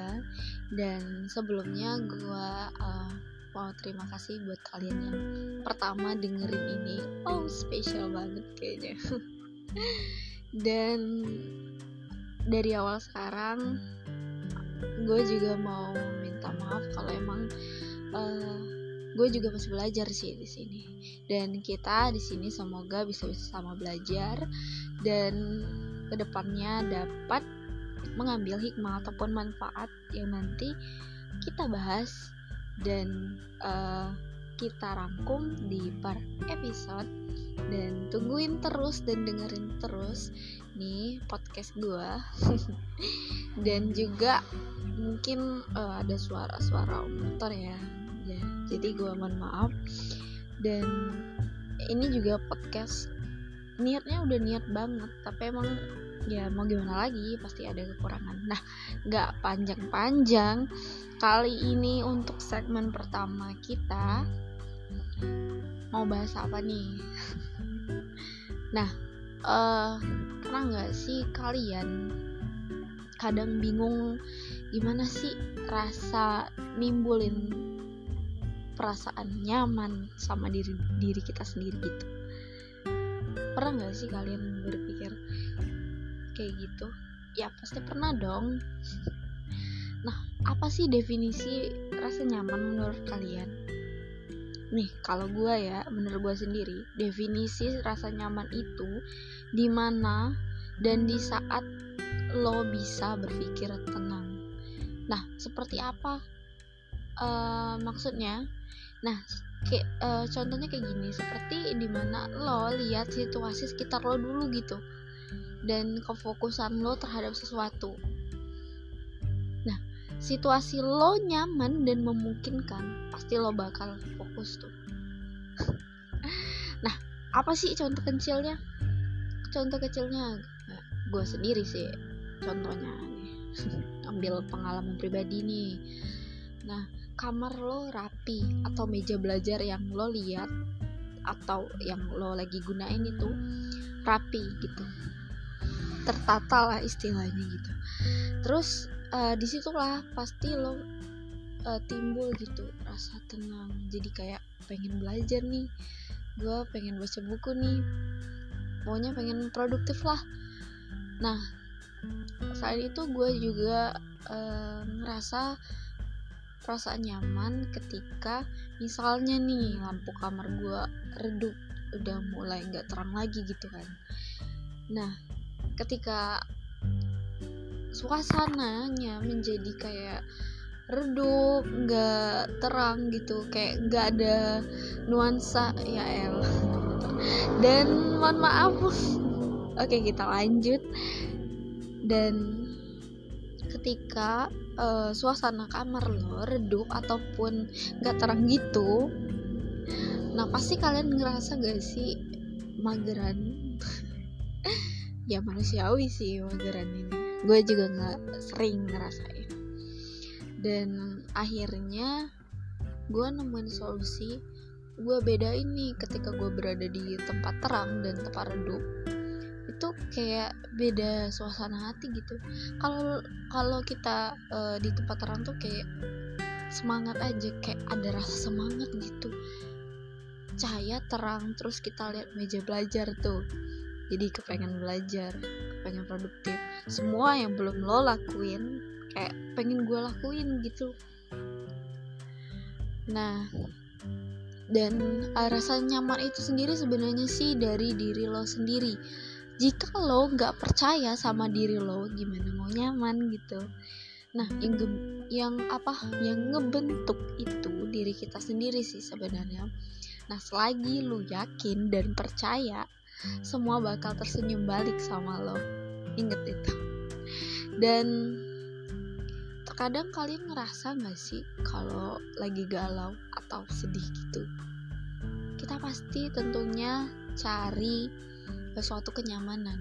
gue dan sebelumnya gue uh, mau terima kasih buat kalian yang pertama dengerin ini. Oh spesial banget kayaknya. Dan dari awal sekarang gue juga mau minta maaf kalau emang uh, gue juga masih belajar sih di sini. Dan kita di sini semoga bisa bisa sama belajar. Dan ke depannya dapat mengambil hikmah ataupun manfaat yang nanti kita bahas dan uh, kita rangkum di per episode. Dan tungguin terus dan dengerin terus nih podcast gue dan juga mungkin uh, ada suara-suara motor ya. Ya jadi gue mohon maaf. Dan ini juga podcast. Niatnya udah niat banget tapi emang ya mau gimana lagi? Pasti ada kekurangan. Nah nggak panjang-panjang. Kali ini untuk segmen pertama kita mau bahas apa nih? Nah uh, pernah nggak sih kalian kadang bingung gimana sih rasa nimbulin perasaan nyaman sama diri diri kita sendiri gitu? Pernah nggak sih kalian berpikir kayak gitu. Ya pasti pernah dong. Nah apa sih definisi rasa nyaman menurut kalian? Nih kalau gue ya menurut gue sendiri definisi rasa nyaman itu di mana dan di saat lo bisa berpikir tenang. Nah seperti apa? Uh, maksudnya? Nah kayak uh, contohnya kayak gini seperti di mana lo lihat situasi sekitar lo dulu gitu dan kefokusan lo terhadap sesuatu. Nah situasi lo nyaman dan memungkinkan pasti lo bakal fokus tuh. Nah apa sih contoh kecilnya? Contoh kecilnya gue sendiri sih contohnya nih. Ambil pengalaman pribadi nih. Nah kamar lo rapi atau meja belajar yang lo lihat atau yang lo lagi gunain itu rapi gitu tertata lah istilahnya gitu. Terus uh, di situlah pasti lo uh, timbul gitu rasa tenang. Jadi kayak pengen belajar nih gue pengen baca buku nih pokoknya pengen produktif lah. Nah saat itu gue juga uh, ngerasa perasaan nyaman ketika misalnya nih lampu kamar gue redup udah mulai nggak terang lagi gitu kan. Nah ketika suasananya menjadi kayak redup nggak terang gitu kayak nggak ada nuansa ya el dan mohon maaf. Oke kita lanjut. Dan ketika uh, suasana kamar lo redup ataupun gak terang gitu nah pasti kalian ngerasa gak sih mageran ya manusiawi sih mageran ini. Gue juga gak sering ngerasain. Dan akhirnya gue nemuin solusi. Gue beda ini ketika gue berada di tempat terang dan tempat redup. Itu kayak beda suasana hati gitu. Kalau kalau kita uh, di tempat terang tuh kayak semangat aja kayak ada rasa semangat gitu. Cahaya terang terus kita lihat meja belajar tuh jadi kepengen belajar kepengen produktif. Semua yang belum lo lakuin kayak pengen gue lakuin gitu. Nah dan uh, rasa nyaman itu sendiri sebenarnya sih dari diri lo sendiri. Jika lo nggak percaya sama diri lo gimana mau nyaman gitu? Nah yang yang apa? Yang ngebentuk itu diri kita sendiri sih sebenarnya. Nah selagi lo yakin dan percaya semua bakal tersenyum balik sama lo. Inget itu. Dan terkadang kalian ngerasa gak sih kalau lagi galau atau sedih gitu? Kita pasti tentunya cari suatu kenyamanan.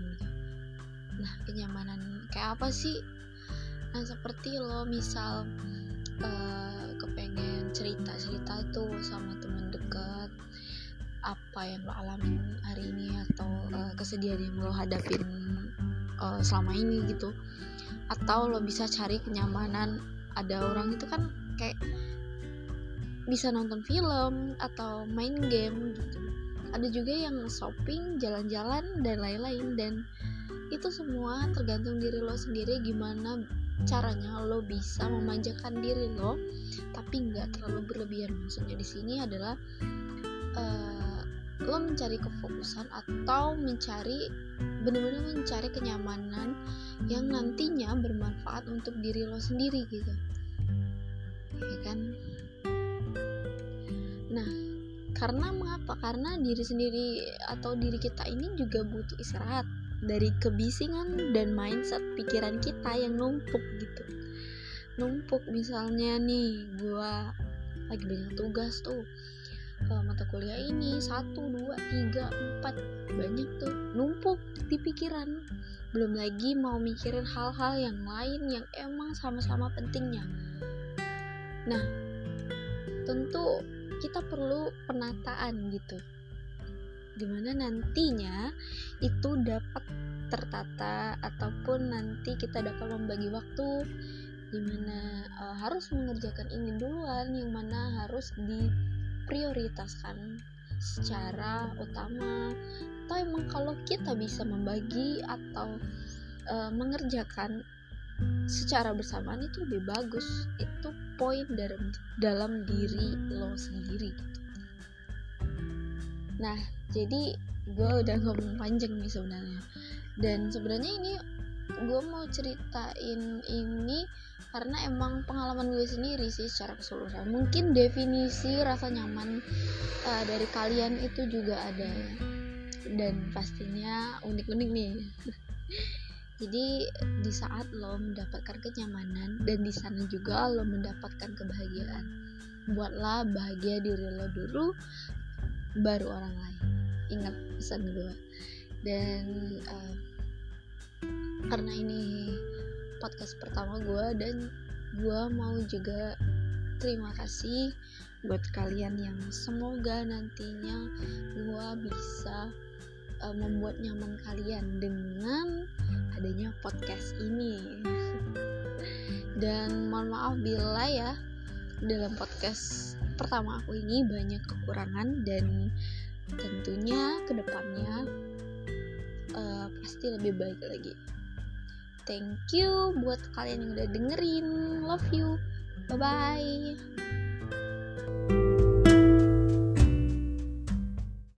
Nah kenyamanan kayak apa sih? Nah seperti lo misal uh, kepengen cerita cerita tuh sama temen dekat apa yang lo alamin hari ini atau uh, kesedihan yang lo hadapin uh, selama ini gitu? Atau lo bisa cari kenyamanan ada orang itu kan kayak bisa nonton film atau main game gitu. Ada juga yang shopping jalan-jalan dan lain-lain dan itu semua tergantung diri lo sendiri gimana caranya lo bisa memanjakan diri lo. Tapi nggak terlalu berlebihan maksudnya di sini adalah uh, lo mencari kefokusan atau mencari benar-benar mencari kenyamanan yang nantinya bermanfaat untuk diri lo sendiri gitu. Ya kan? Nah karena mengapa? Karena diri sendiri atau diri kita ini juga butuh istirahat dari kebisingan dan mindset pikiran kita yang numpuk gitu. Numpuk misalnya nih gua lagi banyak tugas tuh ke mata kuliah ini. Satu dua tiga empat. Banyak tuh. Numpuk di pikiran. Belum lagi mau mikirin hal-hal yang lain yang emang sama-sama pentingnya. Nah tentu kita perlu penataan gitu. Di mana nantinya itu dapat tertata ataupun nanti kita dapat membagi waktu. Di mana uh, harus mengerjakan ini duluan yang mana harus diprioritaskan secara utama. Atau emang kalau kita bisa membagi atau uh, mengerjakan secara bersamaan itu lebih bagus. Itu poin dalam dalam diri lo sendiri gitu. Nah jadi gue udah ngomong panjang nih sebenarnya. Dan sebenarnya ini gue mau ceritain ini karena emang pengalaman gue sendiri sih secara keseluruhan. Mungkin definisi rasa nyaman uh, dari kalian itu juga ada. Dan pastinya unik-unik nih. Jadi di saat lo mendapatkan kenyamanan dan di sana juga lo mendapatkan kebahagiaan buatlah bahagia diri lo dulu baru orang lain. Ingat pesan gue. Dan uh, karena ini podcast pertama gue dan gue mau juga terima kasih buat kalian yang semoga nantinya gue bisa uh, membuat nyaman kalian dengan adanya podcast ini. Dan mohon maaf bila ya dalam podcast pertama aku ini banyak kekurangan dan tentunya ke depannya uh, pasti lebih baik lagi thank you buat kalian yang udah dengerin. Love you. Bye bye